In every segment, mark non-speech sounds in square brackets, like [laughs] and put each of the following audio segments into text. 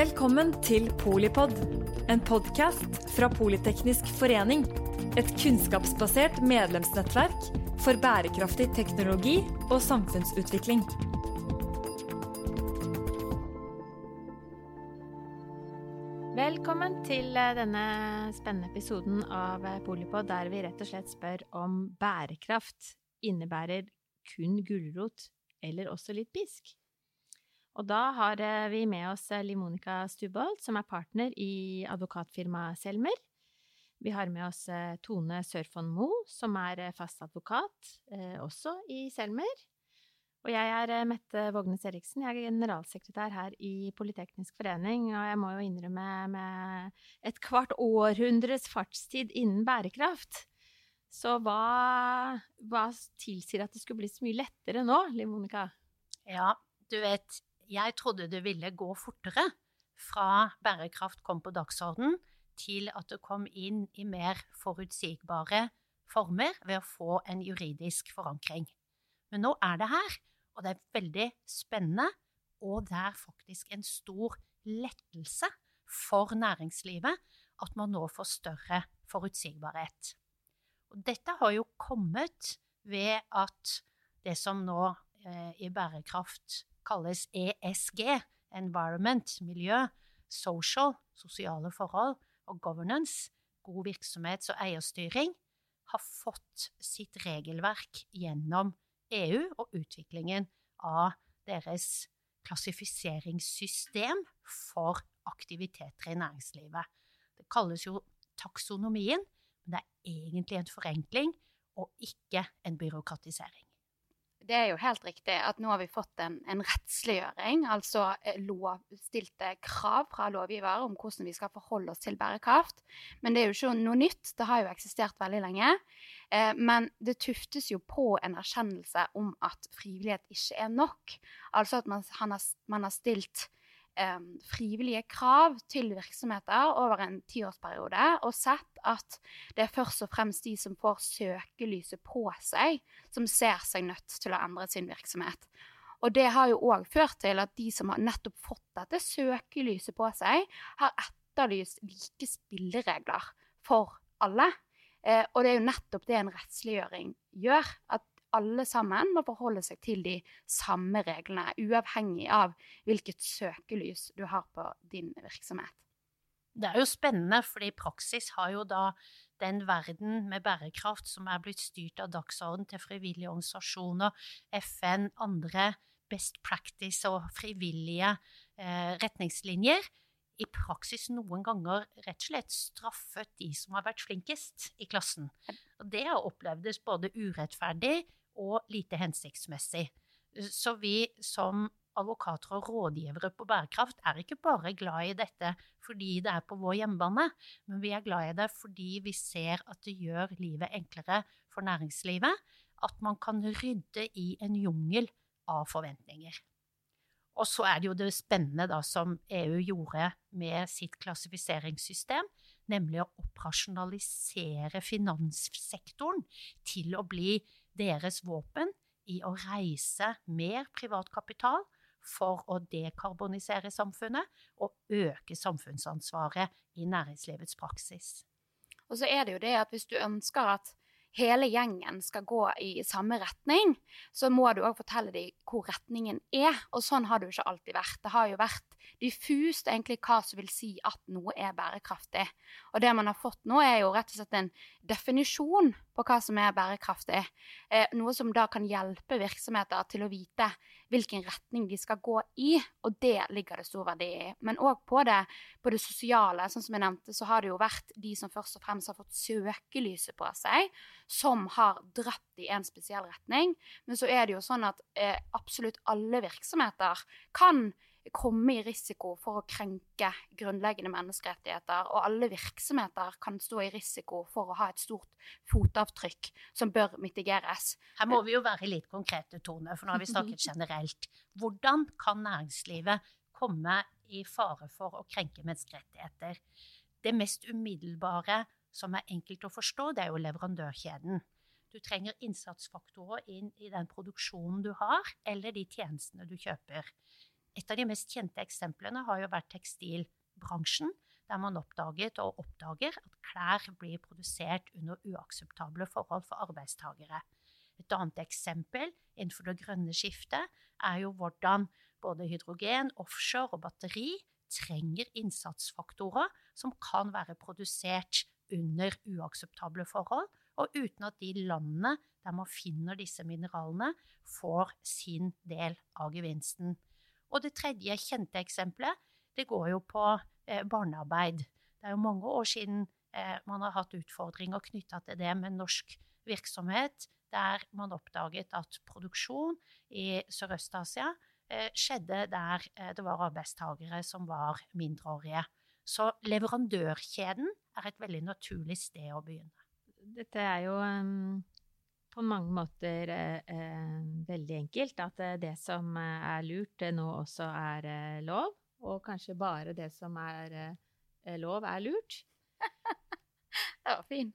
Velkommen til Polipod, en podkast fra Politeknisk forening. Et kunnskapsbasert medlemsnettverk for bærekraftig teknologi og samfunnsutvikling. Velkommen til eh, denne spennende episoden av eh, Polipod, der vi rett og slett spør om bærekraft innebærer kun gulrot eller også litt pisk. Og da har eh, vi med oss Liv Monica Stubholt, som er partner i advokatfirmaet Selmer. Vi har med oss Tone Sørfond Moe, som er fast advokat, også i Selmer. Og jeg er eh, Mette Vågnes Eriksen, jeg er generalsekretær her i Politeknisk forening, og jeg må jo innrømme med et kvart århundres fartstid innen bærekraft. Så hva, hva tilsier at det skulle bli så mye lettere nå, Liv Monica? Ja, du vet, jeg trodde det ville gå fortere fra bærekraft kom på dagsorden, til at det kom inn i mer forutsigbare former ved å få en juridisk forankring. Men nå er det her, og det er veldig spennende. Og det er faktisk en stor lettelse for næringslivet at man nå får større forutsigbarhet. Og dette har jo kommet ved at det som nå eh, i bærekraft kalles ESG, environment, miljø, social, sosiale forhold, og governance, god virksomhets- og eierstyring, har fått sitt regelverk gjennom EU og utviklingen av deres klassifiseringssystem for aktiviteter i næringslivet. Det kalles jo taksonomien, men det er egentlig en forenkling og ikke en byråkratisering det er jo helt riktig at nå har vi fått en, en rettsliggjøring, altså eh, lovstilte krav fra lovgiver om hvordan vi skal forholde oss til bærekraft. Men det er jo ikke noe nytt, det har jo eksistert veldig lenge. Eh, men det tuftes jo på en erkjennelse om at frivillighet ikke er nok. Altså at man, har, man har stilt frivillige krav til virksomheter over en tiårsperiode, og sett at det er først og fremst de som får søkelyset på seg, som ser seg nødt til å endre sin virksomhet. Og det har jo òg ført til at de som har nettopp fått dette søkelyset på seg, har etterlyst like spilleregler for alle. Eh, og det er jo nettopp det en rettsliggjøring gjør. At alle sammen må forholde seg til de samme reglene, uavhengig av hvilket søkelys du har på din virksomhet. Det er jo spennende, for i praksis har jo da den verden med bærekraft som er blitt styrt av dagsorden til frivillige organisasjoner, FN, andre best practice og frivillige eh, retningslinjer, i praksis noen ganger rett og slett straffet de som har vært flinkest i klassen. Og det har opplevdes både urettferdig og lite hensiktsmessig. Så vi som advokater og rådgivere på bærekraft er ikke bare glad i dette fordi det er på vår hjemmebane, men vi er glad i det fordi vi ser at det gjør livet enklere for næringslivet, at man kan rydde i en jungel av forventninger. Og så er det jo det spennende da som EU gjorde med sitt klassifiseringssystem, nemlig å operasjonalisere finanssektoren til å bli deres våpen i å reise mer privat kapital for å dekarbonisere samfunnet og øke samfunnsansvaret i næringslivets praksis. Og så er det jo det at hvis du ønsker at hele gjengen skal gå i samme retning, så må du òg fortelle dem hvor retningen er. Og sånn har det jo ikke alltid vært. Det har jo vært diffust egentlig hva som vil si at noe er bærekraftig. Og det man har fått nå, er jo rett og slett en definisjon på hva som er bærekraftig. Eh, noe som da kan hjelpe virksomheter til å vite hvilken retning de skal gå i, og det ligger det stor verdi i. Men òg på, på, det sosiale, sånn som jeg nevnte, så har det jo vært de som først og fremst har fått søkelyset på seg, som har dratt i en spesiell retning. Men så er det jo sånn at eh, absolutt alle virksomheter kan komme i risiko for å krenke grunnleggende menneskerettigheter, og alle virksomheter kan stå i risiko for å ha et stort fotavtrykk som bør mitigeres. Her må vi jo være litt konkrete, Tone, for nå har vi snakket [laughs] generelt. Hvordan kan næringslivet komme i fare for å krenke menneskerettigheter? Det mest umiddelbare som er enkelt å forstå, det er jo leverandørkjeden. Du trenger innsatsfaktorer inn i den produksjonen du har, eller de tjenestene du kjøper. Et av de mest kjente eksemplene har jo vært tekstilbransjen, der man oppdaget og oppdager at klær blir produsert under uakseptable forhold for arbeidstakere. Et annet eksempel innenfor det grønne skiftet er jo hvordan både hydrogen, offshore og batteri trenger innsatsfaktorer som kan være produsert under uakseptable forhold, og uten at de landene der man finner disse mineralene, får sin del av gevinsten. Og det tredje kjente eksempelet, det går jo på eh, barnearbeid. Det er jo mange år siden eh, man har hatt utfordringer knytta til det med norsk virksomhet, der man oppdaget at produksjon i Sørøst-Asia eh, skjedde der det var arbeidstakere som var mindreårige. Så leverandørkjeden er et veldig naturlig sted å begynne. Dette er jo um, på mange måter eh, veldig enkelt. At uh, det som er lurt, nå også er eh, lov. Og kanskje bare det som er lov, er lurt. [laughs] det var fin.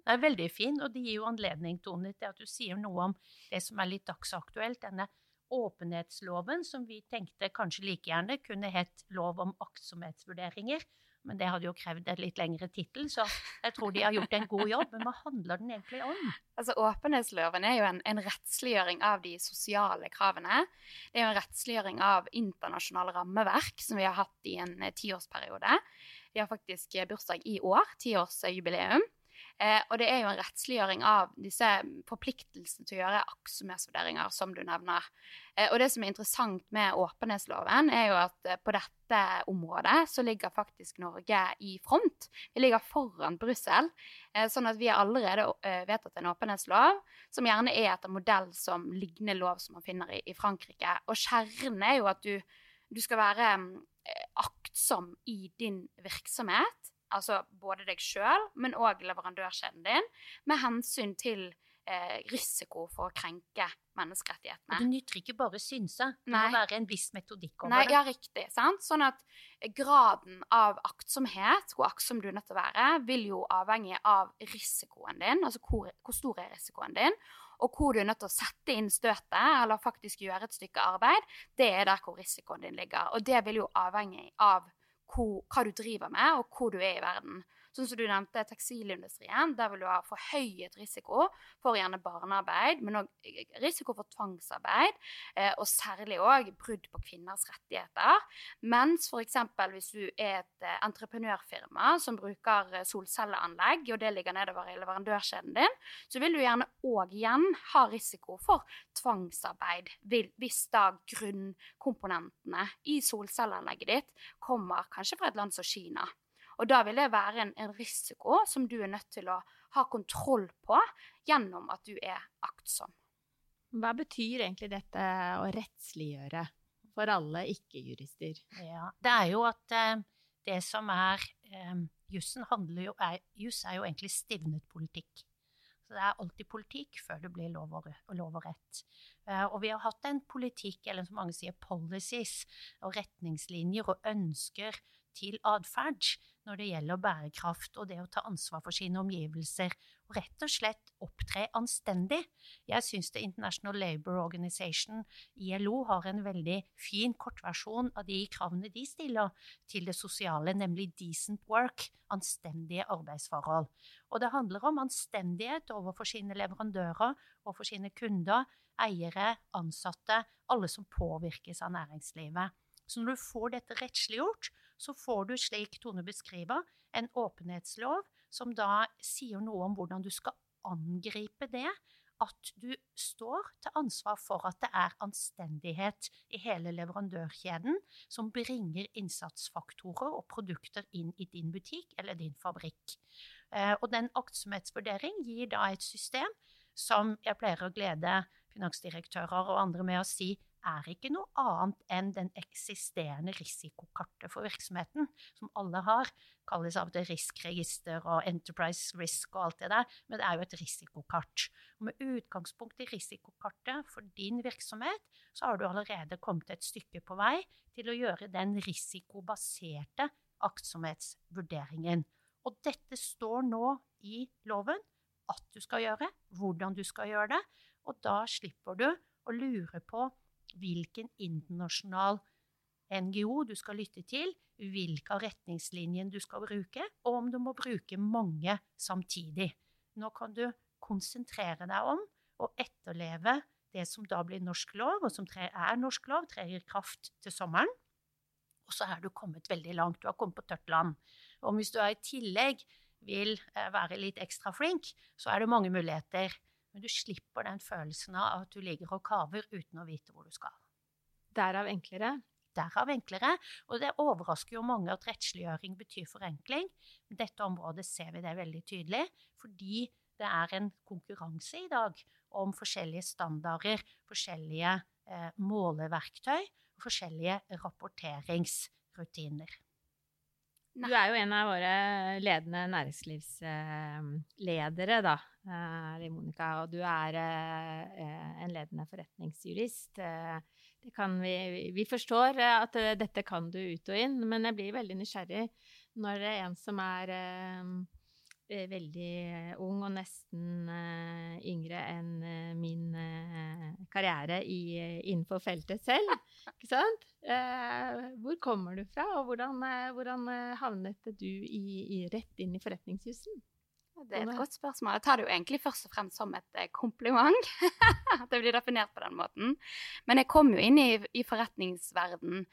Det er veldig fin, og det gir jo anledning, Tone, til at du sier noe om det som er litt dagsaktuelt. Denne åpenhetsloven, som vi tenkte kanskje like gjerne kunne hett lov om aktsomhetsvurderinger. Men det hadde jo krevd et litt lengre tittel, så jeg tror de har gjort en god jobb. Men hva handler den egentlig om? Altså, Åpenhetsloven er jo en, en rettsliggjøring av de sosiale kravene. Det er jo en rettsliggjøring av internasjonale rammeverk som vi har hatt i en eh, tiårsperiode. Vi har faktisk bursdag i år, tiårsjubileum. Eh, og det er jo en rettsliggjøring av disse forpliktelsene til å gjøre aktsomhetsvurderinger, som du nevner. Eh, og det som er interessant med åpenhetsloven, er jo at eh, på dette området så ligger faktisk Norge i front. Vi ligger foran Brussel. Eh, sånn at vi har allerede eh, vedtatt en åpenhetslov, som gjerne er etter modell som lignende lov som man finner i, i Frankrike. Og kjernen er jo at du, du skal være eh, aktsom i din virksomhet altså både deg sjøl, men òg leverandørkjeden din, med hensyn til eh, risiko for å krenke menneskerettighetene. Og det nytter ikke bare synse, det Nei. må være en viss metodikk over Nei, det. ja, riktig. sant? Sånn at graden av aktsomhet, hvor aktsom du er nødt til å være, vil jo avhenge av risikoen din, altså hvor, hvor stor er risikoen din, og hvor du er nødt til å sette inn støtet, eller faktisk gjøre et stykke arbeid, det er der hvor risikoen din ligger. Og det vil jo avhenge av hva du driver med, og hvor du er i verden. Sånn som du nevnte tekstilindustrien, der vil du ha forhøyet risiko for gjerne barnearbeid, men òg risiko for tvangsarbeid, eh, og særlig òg brudd på kvinners rettigheter. Mens f.eks. hvis du er et eh, entreprenørfirma som bruker eh, solcelleanlegg, og det ligger nedover i leverandørkjeden din, så vil du gjerne òg igjen ha risiko for tvangsarbeid hvis da grunnkomponentene i solcelleanlegget ditt kommer kanskje fra et land som Kina. Og da vil det være en, en, risiko som du er nødt til å ha kontroll på gjennom at du er aktsom. Hva betyr egentlig dette å rettsliggjøre for alle ikke-jurister? Ja, det er jo at eh, det som er eh, Jussen handler jo er, Juss er jo egentlig stivnet politikk. Så det er alltid politikk før det blir lov og, lov og rett. Uh, og vi har hatt en politikk, eller som mange sier policies, og retningslinjer og ønsker til atferd når det gjelder bærekraft og det å ta ansvar for sine omgivelser, og rett og slett opptre anstendig. Jeg syns The International Labour Organization, ILO, har en veldig fin kortversjon av de kravene de stiller til det sosiale, nemlig decent work, anstendige arbeidsforhold. Og det handler om anstendighet overfor sine leverandører, overfor sine kunder, eiere, ansatte, alle som påvirkes av næringslivet. Så når du får dette rettsliggjort, så får du, slik Tone beskriver, en åpenhetslov som da sier noe om hvordan du skal angripe det. At du står til ansvar for at det er anstendighet i hele leverandørkjeden som bringer innsatsfaktorer og produkter inn i din butikk eller din fabrikk. Eh, og den aktsomhetsvurdering gir da et system som jeg pleier å glede finansdirektører og andre med å si er ikke noe annet enn den eksisterende risikokartet for virksomheten, som alle har. Kalles av det riskregister og Enterprise Risk og alt det der, men det er jo et risikokart. Og med utgangspunkt i risikokartet for din virksomhet, så har du allerede kommet et stykke på vei til å gjøre den risikobaserte aktsomhetsvurderingen. Og dette står nå i loven at du skal gjøre, hvordan du skal gjøre det, og da slipper du å lure på hvilken internasjonal NGO du skal lytte til, hvilke av retningslinjene du skal bruke, og om du må bruke mange samtidig. Nå kan du konsentrere deg om å etterleve det som da blir norsk lov, og som er norsk lov, trer i kraft til sommeren. Og så er du kommet veldig langt. Du har kommet på tørt land. Og hvis du i tillegg vil eh, være litt ekstra flink, så er det mange muligheter. Men du slipper den følelsen av at du ligger og kaver uten å vite hvor du skal. Derav enklere? Derav enklere. Og det overrasker jo mange at rettsliggjøring betyr forenkling. I dette området ser vi det veldig tydelig, fordi det er en konkurranse i dag om forskjellige standarder, forskjellige eh, måleverktøy og forskjellige rapporteringsrutiner. Du er jo en av våre ledende næringslivsledere, da, eh, Monica. Og du er eh, en ledende forretningsjurist. Eh, vi, vi, forstår at dette kan du ut og inn, men jeg blir veldig nysgjerrig når det er en som er Eh, veldig eh, ung og nesten uh, yngre enn min karriere i, innenfor feltet selv. [laughs] Ikke sant? hvor kommer du fra, og hvordan, hvordan havnet du i, i, rett inn i forretningshusen? Det er et godt spørsmål. Jeg tar det jo egentlig først og fremst som et eh, kompliment. [laughs] at det blir definert på den måten. Men jeg kom jo inn i, i forretningsverden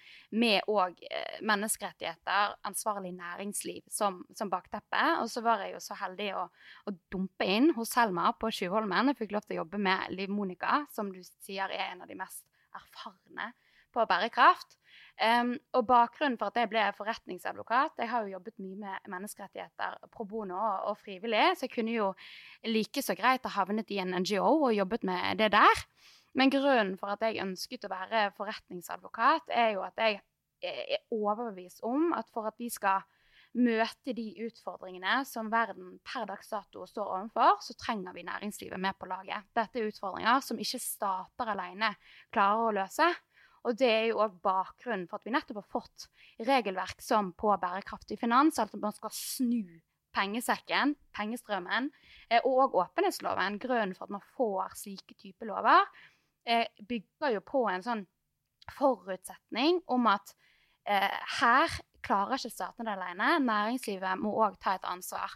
med òg eh, menneskerettigheter, ansvarlig næringsliv som, som, bakteppe. Og så var jeg jo så heldig å, å dumpe inn hos Selma på Tjuvholmen. Jeg fikk lov til å jobbe med Liv Monica, som du sier er en av de mest erfarne på bærekraft. Um, og bakgrunnen for at jeg ble forretningsadvokat Jeg har jo jobbet mye med menneskerettigheter pro bono og, frivillig, så jeg kunne jo like så greit ha havnet i en NGO og jobbet med det der. Men grunnen for at jeg ønsket å være forretningsadvokat, er jo at jeg er overbevist om at for at vi skal møte de utfordringene som verden per dags dato står overfor, så trenger vi næringslivet med på laget. Dette er utfordringer som ikke stater alene klarer å løse. Og det er jo òg bakgrunnen for at vi nettopp har fått regelverk som på bærekraftig finans, altså at man skal snu pengesekken, pengestrømmen, eh, og åpenhetsloven. Grunnen for at man får slike typer lover, eh, bygger jo på en sånn forutsetning om at eh, her klarer ikke statene det alene. Næringslivet må òg ta et ansvar.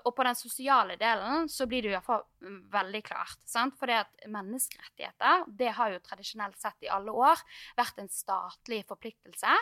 Og på den sosiale delen så blir det i hvert fall mm, veldig klart. Sant? For det at menneskerettigheter det har jo tradisjonelt sett i alle år vært en statlig forpliktelse.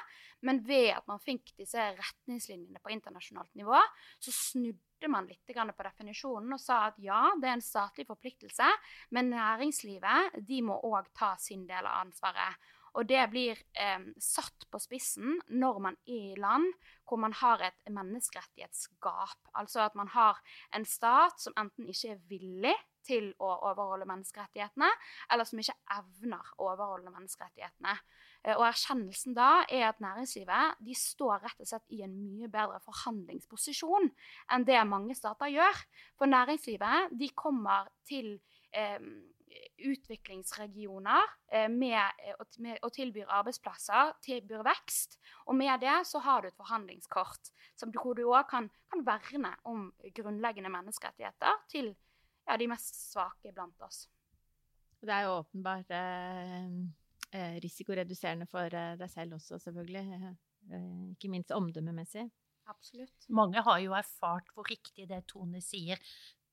Men ved at man fikk disse retningslinjene på internasjonalt nivå, så snudde man litt på definisjonen og sa at ja, det er en statlig forpliktelse, men næringslivet de må òg ta sin del av ansvaret. Og det blir eh, satt på spissen når man er i land hvor man har et menneskerettighetsgap. Altså at man har en stat som enten ikke er villig til å overholde menneskerettighetene, eller som ikke evner å overholde menneskerettighetene. Eh, og erkjennelsen da er at næringslivet de står rett og slett i en mye bedre forhandlingsposisjon enn det mange stater gjør. For næringslivet de kommer til eh, utviklingsregioner eh, med, eh, med, og tilbyr arbeidsplasser, tilbyr vekst. Og med det så har du et forhandlingskort som du, hvor du òg kan, kan, verne om grunnleggende menneskerettigheter til ja, de mest svake blant oss. Det er jo åpenbart eh, eh risikoreduserende for deg selv også, selvfølgelig. Eh, ikke minst omdømmemessig. Absolutt. Mange har jo erfart hvor riktig det Tone sier,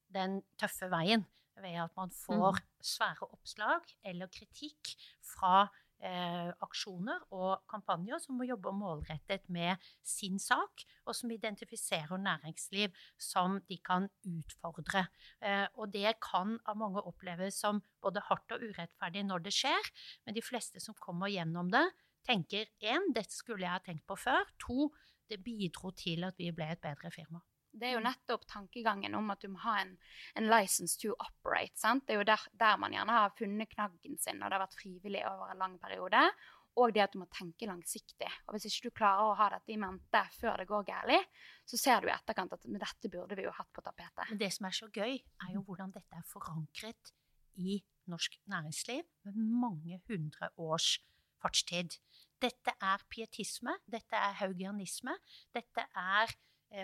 den tøffe veien ved at man får mm. svære oppslag eller kritikk fra eh, aksjoner og kampanjer som må jobbe målrettet med sin sak, og som identifiserer næringsliv som de kan utfordre. Eh, og det kan av mange oppleves som både hardt og urettferdig når det skjer, men de fleste som kommer gjennom det, tenker én, dette skulle jeg ha tenkt på før, to, det bidro til at vi ble et bedre firma. Det er jo nettopp tankegangen om at du må ha en, en license to operate. Sant? Det er jo der, der, man gjerne har funnet knaggen sin, og det har vært frivillig over en lang periode. Og det at du må tenke langsiktig. Og Hvis ikke du klarer å ha dette i mente før det går galt, så ser du i etterkant at med dette burde vi jo hatt på tapetet. Men det som er så gøy, er jo hvordan dette er forankret i norsk næringsliv med mange hundre års fartstid. Dette er pietisme, dette er haugianisme, dette er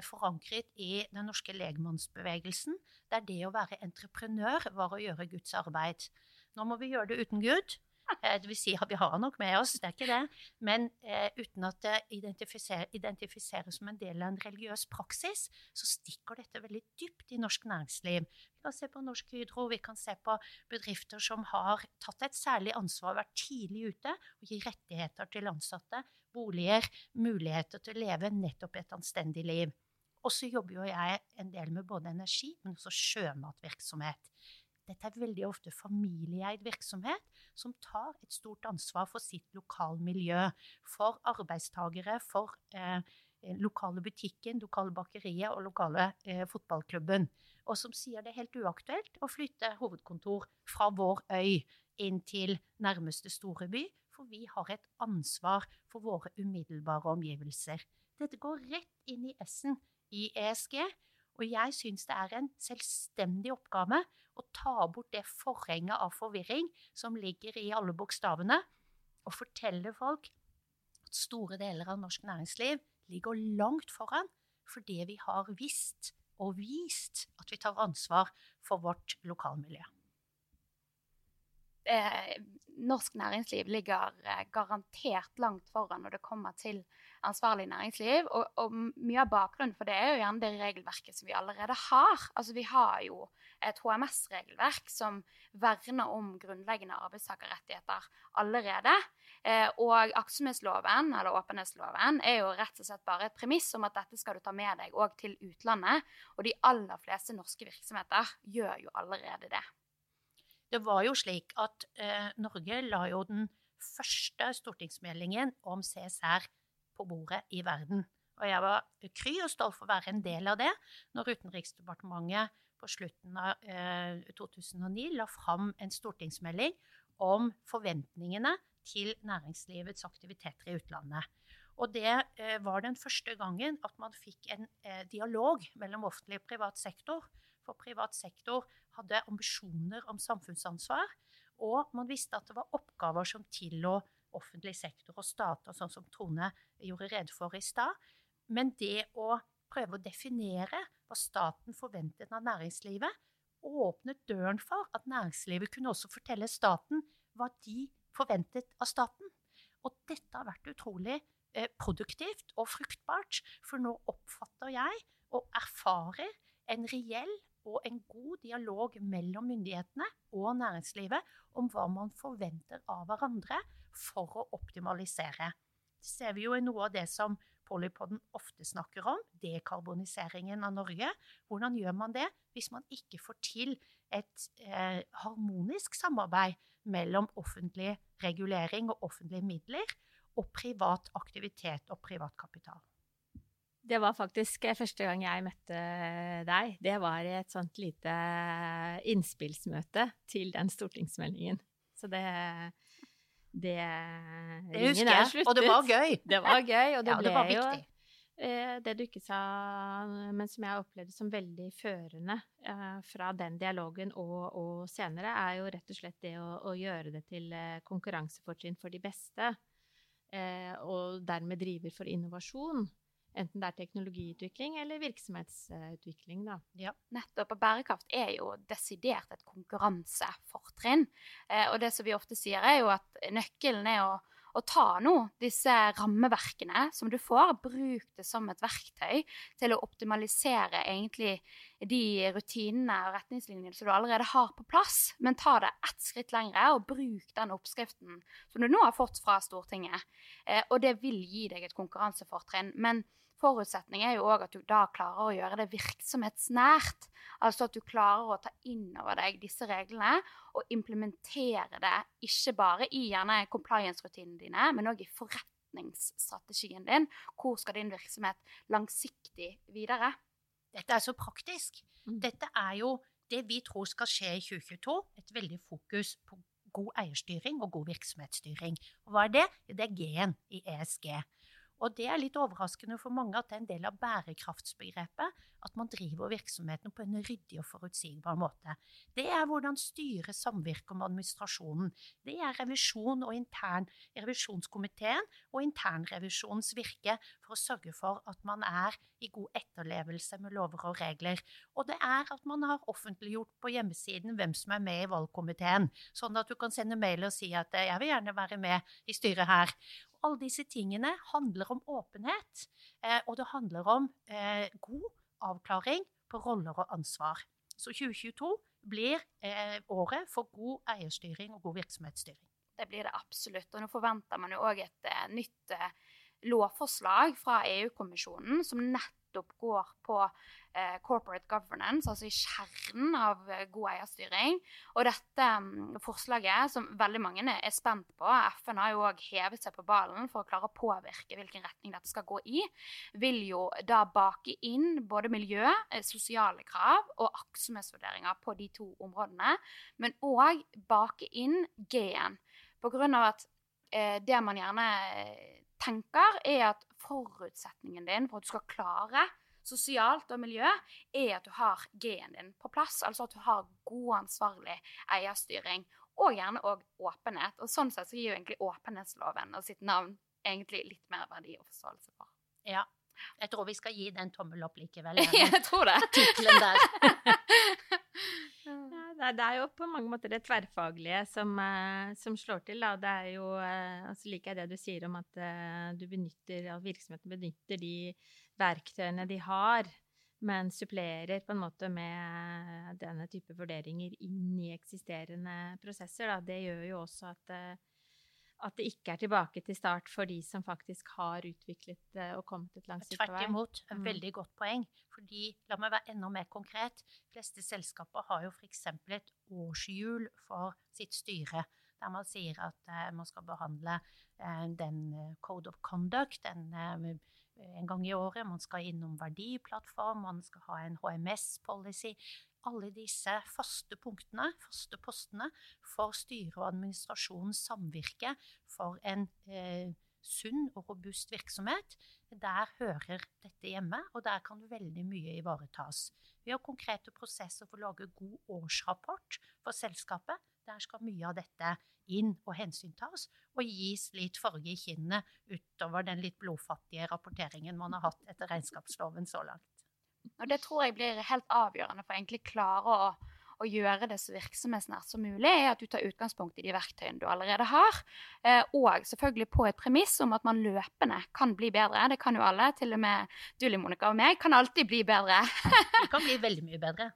forankret i den norske legmannsbevegelsen, der det å være entreprenør var å gjøre Guds arbeid. Nå må vi gjøre det uten Gud. Eh, det vil si, vi har han nok med oss, det er ikke det. Men eh, uten at det identifiseres, identifiseres som en del av en religiøs praksis, så stikker dette veldig dypt i norsk næringsliv. Vi kan se på Norsk Hydro, vi kan se på bedrifter som har tatt et særlig ansvar, vært tidlig ute og gir rettigheter til ansatte, boliger, muligheter til å leve nettopp et anstendig liv. Og så jobber jo jeg en del med både energi, men også sjømatvirksomhet. Dette er veldig ofte familieeid virksomhet som tar et stort ansvar for sitt lokalmiljø. For arbeidstagere, for eh, lokale butikken, lokale bakeriet og lokale eh, fotballklubben. Og som sier det er helt uaktuelt å flytte hovedkontor fra vår øy inn til nærmeste store by, for vi har et ansvar for våre umiddelbare omgivelser. Dette går rett inn i S-en i ESG. Og jeg syns det er en selvstendig oppgave å ta bort det forhenget av forvirring som ligger i alle bokstavene, og fortelle folk at store deler av norsk næringsliv ligger langt foran fordi vi har visst og vist at vi tar ansvar for vårt lokalmiljø. Eh, norsk næringsliv ligger eh, garantert langt foran når det kommer til ansvarlig næringsliv. Og, og, mye av bakgrunnen for det er jo gjerne det regelverket som vi allerede har. Altså Vi har jo et HMS-regelverk som verner om grunnleggende arbeidstakerrettigheter allerede. Eh, og aktsomhetsloven, eller åpenhetsloven, er jo rett og slett bare et premiss om at dette skal du ta med deg òg til utlandet. Og de aller fleste norske virksomheter gjør jo allerede det. Det var jo slik at eh, Norge la jo den første stortingsmeldingen om CSR på bordet i verden. Og jeg var kry og stolt for å være en del av det når Utenriksdepartementet på slutten av eh, 2009 la fram en stortingsmelding om forventningene til næringslivets aktiviteter i utlandet. Og det eh, var den første gangen at man fikk en eh, dialog mellom offentlig og privat sektor. For privat sektor hadde ambisjoner om samfunnsansvar, og man visste at det var oppgaver som tillå offentlig sektor og stater, sånn som Trone gjorde rede for i stad. Men det å prøve å definere hva staten forventet av næringslivet, åpnet døren for at næringslivet kunne også fortelle staten hva de forventet av staten. Og dette har vært utrolig eh, produktivt og fruktbart, for nå oppfatter jeg og erfarer en reell og en god dialog mellom myndighetene og næringslivet om hva man forventer av hverandre for å optimalisere. Det ser vi jo i noe av det som Polypoden ofte snakker om, dekarboniseringen av Norge. Hvordan gjør man det hvis man ikke får til et eh, harmonisk samarbeid mellom offentlig regulering og offentlige midler og privat aktivitet og privat kapital? Det var faktisk eh, første gang jeg møtte deg. Det var i et sånt lite innspillsmøte til den stortingsmeldingen. Så det Det, det husker jeg, og det var gøy. Det var gøy, og [laughs] det ja, og det var jo eh, det du ikke sa, men som jeg opplevde som veldig førende eh, fra den dialogen og, og, senere, er jo rett og slett det å, å gjøre det til konkurransefortrinn for de beste. og dermed driver for innovasjon. Enten det er teknologiutvikling eller virksomhetsutvikling. Da. Ja, nettopp. Og bærekraft er jo desidert et konkurransefortrinn. Eh, og det som vi ofte sier, er jo at nøkkelen er å, å ta nå disse rammeverkene som du får, bruk det som et verktøy til å optimalisere egentlig de rutinene og retningslinjene som du allerede har på plass. Men ta det ett skritt lengre og bruk den oppskriften som du nå har fått fra Stortinget. Eh, og det vil gi deg et konkurransefortrinn. men forutsetning er jo òg at du da klarer å gjøre det virksomhetsnært. Altså at du klarer å ta inn over deg disse reglene og implementere det ikke bare i gjerne compliance-rutinene dine, men òg i forretningsstrategien din. Hvor skal din virksomhet langsiktig videre? Dette er så praktisk. Mm. Dette er jo det vi tror skal skje i 2022. Et veldig fokus på god eierstyring og god virksomhetsstyring. Og hva er det? Det er G-en i ESG. Og det er litt overraskende for mange at det er en del av bærekraftsbegrepet at man driver virksomheten på en ryddig og forutsigbar måte. Det er hvordan styre samvirker med administrasjonen. Det er revisjon og intern, revisjonskomiteen og internrevisjonens virke for å sørge for at man er i god etterlevelse med lover og regler. Og det er at man har offentliggjort på hjemmesiden hvem som er med i valgkomiteen, sånn at du kan sende mail og si at jeg vil gjerne være med i styret her. Alle disse tingene handler om åpenhet, eh, og det handler om eh, god avklaring på roller og ansvar. Så 2022 blir eh, året for god eierstyring og god virksomhetsstyring. Det blir det absolutt. Og nå forventer man jo òg et nytt lovforslag fra EU-kommisjonen som nettopp går på eh, corporate governance, altså i kjernen av eh, god eierstyring. Og dette um, forslaget, som veldig mange er spent på, FN har jo òg hevet seg på ballen for å klare å påvirke hvilken retning dette skal gå i, vil jo da bake inn både miljø, eh, sosiale krav og aktsomhetsvurderinger på de to områdene, men òg bake inn G-en. På grunn av at eh, det man gjerne tenker, er at forutsetningen din for at du skal klare sosialt og miljø, er at du har G-en din på plass. Altså at du har god, ansvarlig eierstyring. Og gjerne òg åpenhet. Og sånn sett så gir jo egentlig åpenhetsloven og sitt navn egentlig litt mer verdi og forståelse for. Ja. Jeg tror vi skal gi den tommel opp likevel. [laughs] Jeg tror det. Tittelen der. [laughs] det er jo på mange måter det tverrfaglige som, uh, som slår til. Da. Det er jo, uh, altså liker jeg det du sier om at uh, du benytter, at virksomheten benytter de verktøyene de har, men supplerer på en måte med denne type vurderinger inn i eksisterende prosesser. Da. Det gjør jo også at at det ikke er tilbake til start for de som faktisk har utviklet og kommet et langt stykke vei. Tvert imot. Et mm. veldig godt poeng. Fordi, la meg være enda mer konkret, de fleste selskaper har jo f.eks. et årshjul for sitt styre. Der man sier at eh, man skal behandle eh, den eh, code of conduct en, eh, en gang i året. Man skal innom verdiplattform, man skal ha en HMS-policy alle disse faste punktene, faste postene, for styre og administrasjonens samvirke for en eh, sunn og robust virksomhet, der hører dette hjemme, og der kan veldig mye ivaretas. Vi har konkrete prosesser for å lage god årsrapport for selskapet. Der skal mye av dette inn og hensyntas, og gis litt farge i kinnene utover den litt blodfattige rapporteringen man har hatt etter regnskapsloven så langt. Og det tror jeg blir helt avgjørende for å egentlig klare å, å gjøre det så virksomhetsnært som mulig, er at du tar utgangspunkt i de verktøyene du allerede har. Eh, og selvfølgelig på et premiss om at man løpende kan bli bedre. Det kan jo alle, til og med du, Monica, og meg, kan alltid bli bedre. [laughs] Vi kan bli veldig mye bedre.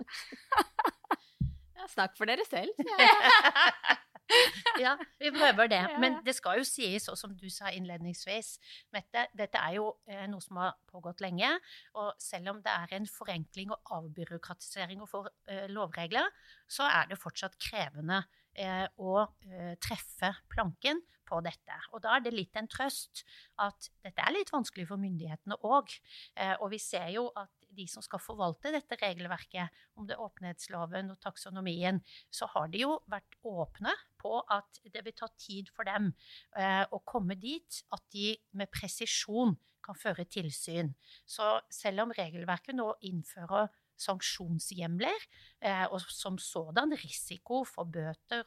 [laughs] ja, snakk for dere selv. ja, [laughs] [laughs] vi prøver det. Men det skal jo sies, og som du sa innledningsvis, Mette, dette er jo eh, noe som har pågått lenge. Og selv om det er en forenkling og avbyråkratisering og for eh, lovregler, så er det fortsatt krevende eh, å treffe planken på dette. Og da er det litt en trøst at dette er litt vanskelig for myndighetene òg. Og vi ser jo at de som skal forvalte dette regelverket, om det er åpenhetsloven og taksonomien, så har de jo vært åpne på at det vil ta tid for dem eh, å komme dit at de med presisjon kan føre tilsyn. Så selv om regelverket nå innfører sanksjonshjemler, eh, og som sådan risiko for bøter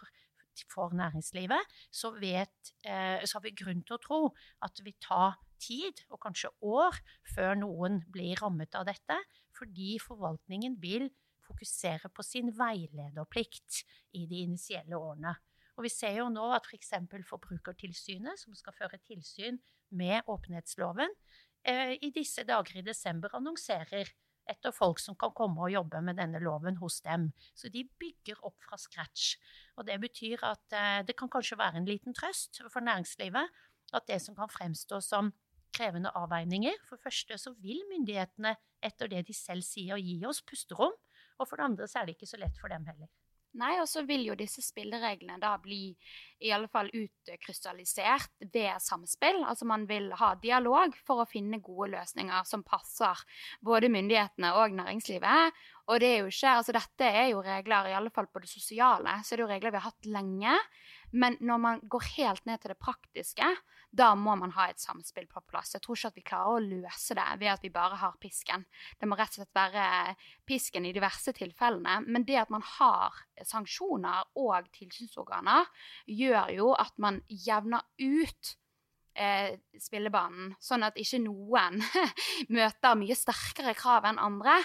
for næringslivet, så, vet, eh, så har vi grunn til å tro at det vil ta tid, og kanskje år, før noen blir rammet av dette, fordi forvaltningen vil fokusere på sin veilederplikt i de initielle årene. Og vi ser jo nå at f.eks. For Forbrukertilsynet, som skal føre tilsyn med åpenhetsloven, eh, i disse dager i desember annonserer etter folk som kan komme og jobbe med denne loven hos dem. Så de bygger opp fra scratch. Og det betyr at eh, det kan kanskje være en liten trøst for næringslivet at det som kan fremstå som krevende avveininger. For det første så vil myndighetene, etter det de selv sier, gi oss pusterom. Og for det andre så er det ikke så lett for dem heller. Nei, og så vil jo disse spillereglene da bli i alle fall utkrystallisert ved samspill. Altså man vil ha dialog for å finne gode løsninger som passer både myndighetene og næringslivet. Og det er jo ikke, altså dette er jo regler, i alle fall på det sosiale, så er det jo regler vi har hatt lenge. Men når man går helt ned til det praktiske, da må man ha et samspill på plass. Jeg tror ikke at vi klarer å løse det ved at vi bare har pisken. Det må rett og slett være pisken i de verste tilfellene. Men det at man har sanksjoner og tilsynsorganer, gjør jo at man jevner ut eh, spillebanen, sånn at ikke noen [laughs] møter mye sterkere krav enn andre.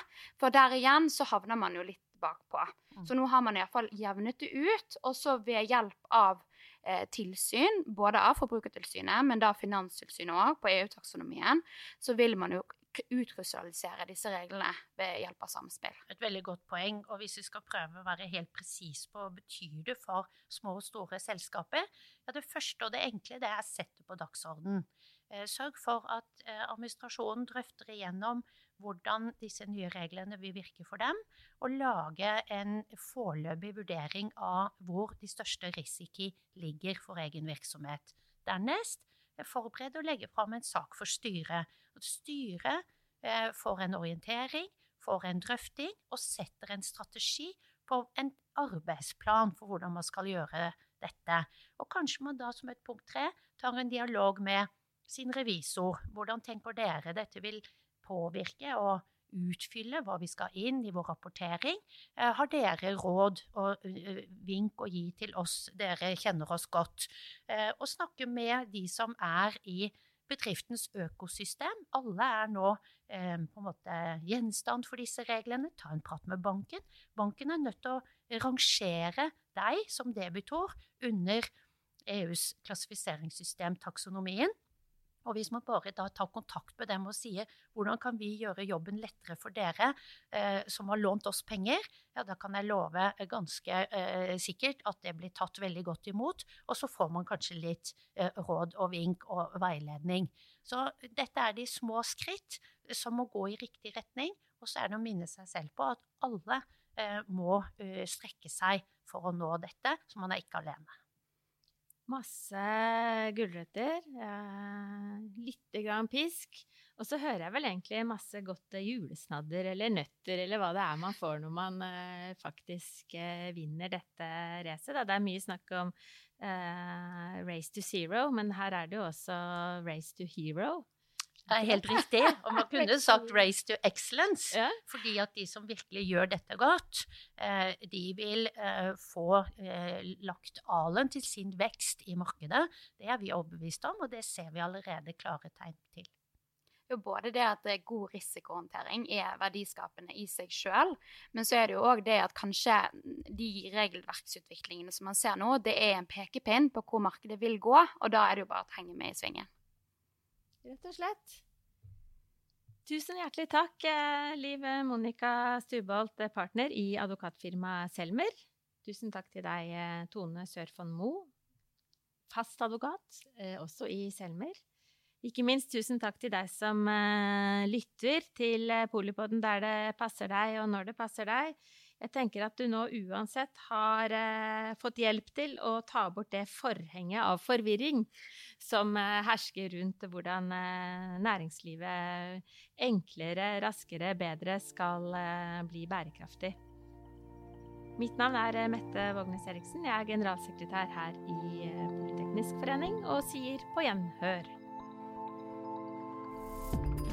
For der igjen så havner man jo litt bakpå. Mm. Så nå har man iallfall jevnet det ut, og så ved hjelp av eh, tilsyn, både av Forbrukertilsynet, men da Finanstilsynet òg, på EU-taksonomien, så vil man jo utkrystallisere disse reglene ved hjelp av samspill. Et veldig godt poeng. Og hvis vi skal prøve å være helt presis på hva betyr det for små og store selskaper, ja, det første og det enkle det er å sette på dagsordenen. Eh, Sørg for at eh, administrasjonen drøfter igjennom hvordan disse nye reglene vil virke for dem, og lage en foreløpig vurdering av hvor de største risiko ligger for egen virksomhet. Dernest forbered forberede og legge fram en sak for styret. At styret eh, får en orientering, får en drøfting og setter en strategi på en arbeidsplan for hvordan man skal gjøre dette. Og kanskje man da som et punkt tre tar en dialog med sin revisor. Hvordan tenker dere dette vil påvirke og utfylle hva vi skal inn i vår rapportering? Eh, Har dere råd og eh, vink å gi til oss, dere kjenner oss godt? Eh, Og snakke med de som er i bedriftens økosystem. Alle er nå eh, på en måte gjenstand for disse reglene. Ta en prat med banken. Banken er nødt til å rangere deg som debitor under EUs klassifiseringssystem, taksonomien. Og hvis man bare da tar kontakt med dem og sier hvordan kan vi gjøre jobben lettere for dere eh, som har lånt oss penger, ja da kan jeg love eh, ganske eh, sikkert at det blir tatt veldig godt imot. Og så får man kanskje litt eh, råd og vink og veiledning. Så dette er de små skritt som må gå i riktig retning. Og så er det å minne seg selv på at alle eh, må eh, strekke seg for å nå dette, så man er ikke alene. Masse gulrøtter, eh, lite grann pisk. Og så hører jeg vel egentlig masse godt eh, julesnadder eller nøtter, eller hva det er man får når man eh, faktisk eh, vinner dette racet. Det er mye snakk om eh, race to zero, men her er det jo også race to hero. Det er helt riktig. Og man [laughs] kunne sagt 'race to excellence'. Ja. Fordi at de som virkelig gjør dette godt, eh, de vil eh, få eh, lagt alen til sin vekst i markedet. Det er vi overbevist om, og det ser vi allerede klare tegn til. jo både det at god risikohåndtering er verdiskapende i seg sjøl, men så er det jo òg det at kanskje de regelverksutviklingene som man ser nå, det er en pekepinn på hvor markedet vil gå, og da er det jo bare å henge med i svingen. Rett og slett. Tusen hjertelig takk, eh, Liv Monica Stubolt, eh, partner i advokatfirmaet Selmer. Tusen takk til deg, eh, Tone Sørfond Moe, fast advokat, også i Selmer. Ikke minst tusen takk til deg som lytter til Polipodden der det passer deg, og når det passer deg. Jeg tenker at du nå uansett har eh, fått hjelp til å ta bort det forhenget av forvirring som eh, hersker rundt hvordan eh, næringslivet enklere, raskere, bedre skal eh, bli bærekraftig. Mitt navn er eh, Mette Vågnes Eriksen. Jeg er generalsekretær her i eh, Politeknisk forening og sier på gjenhør.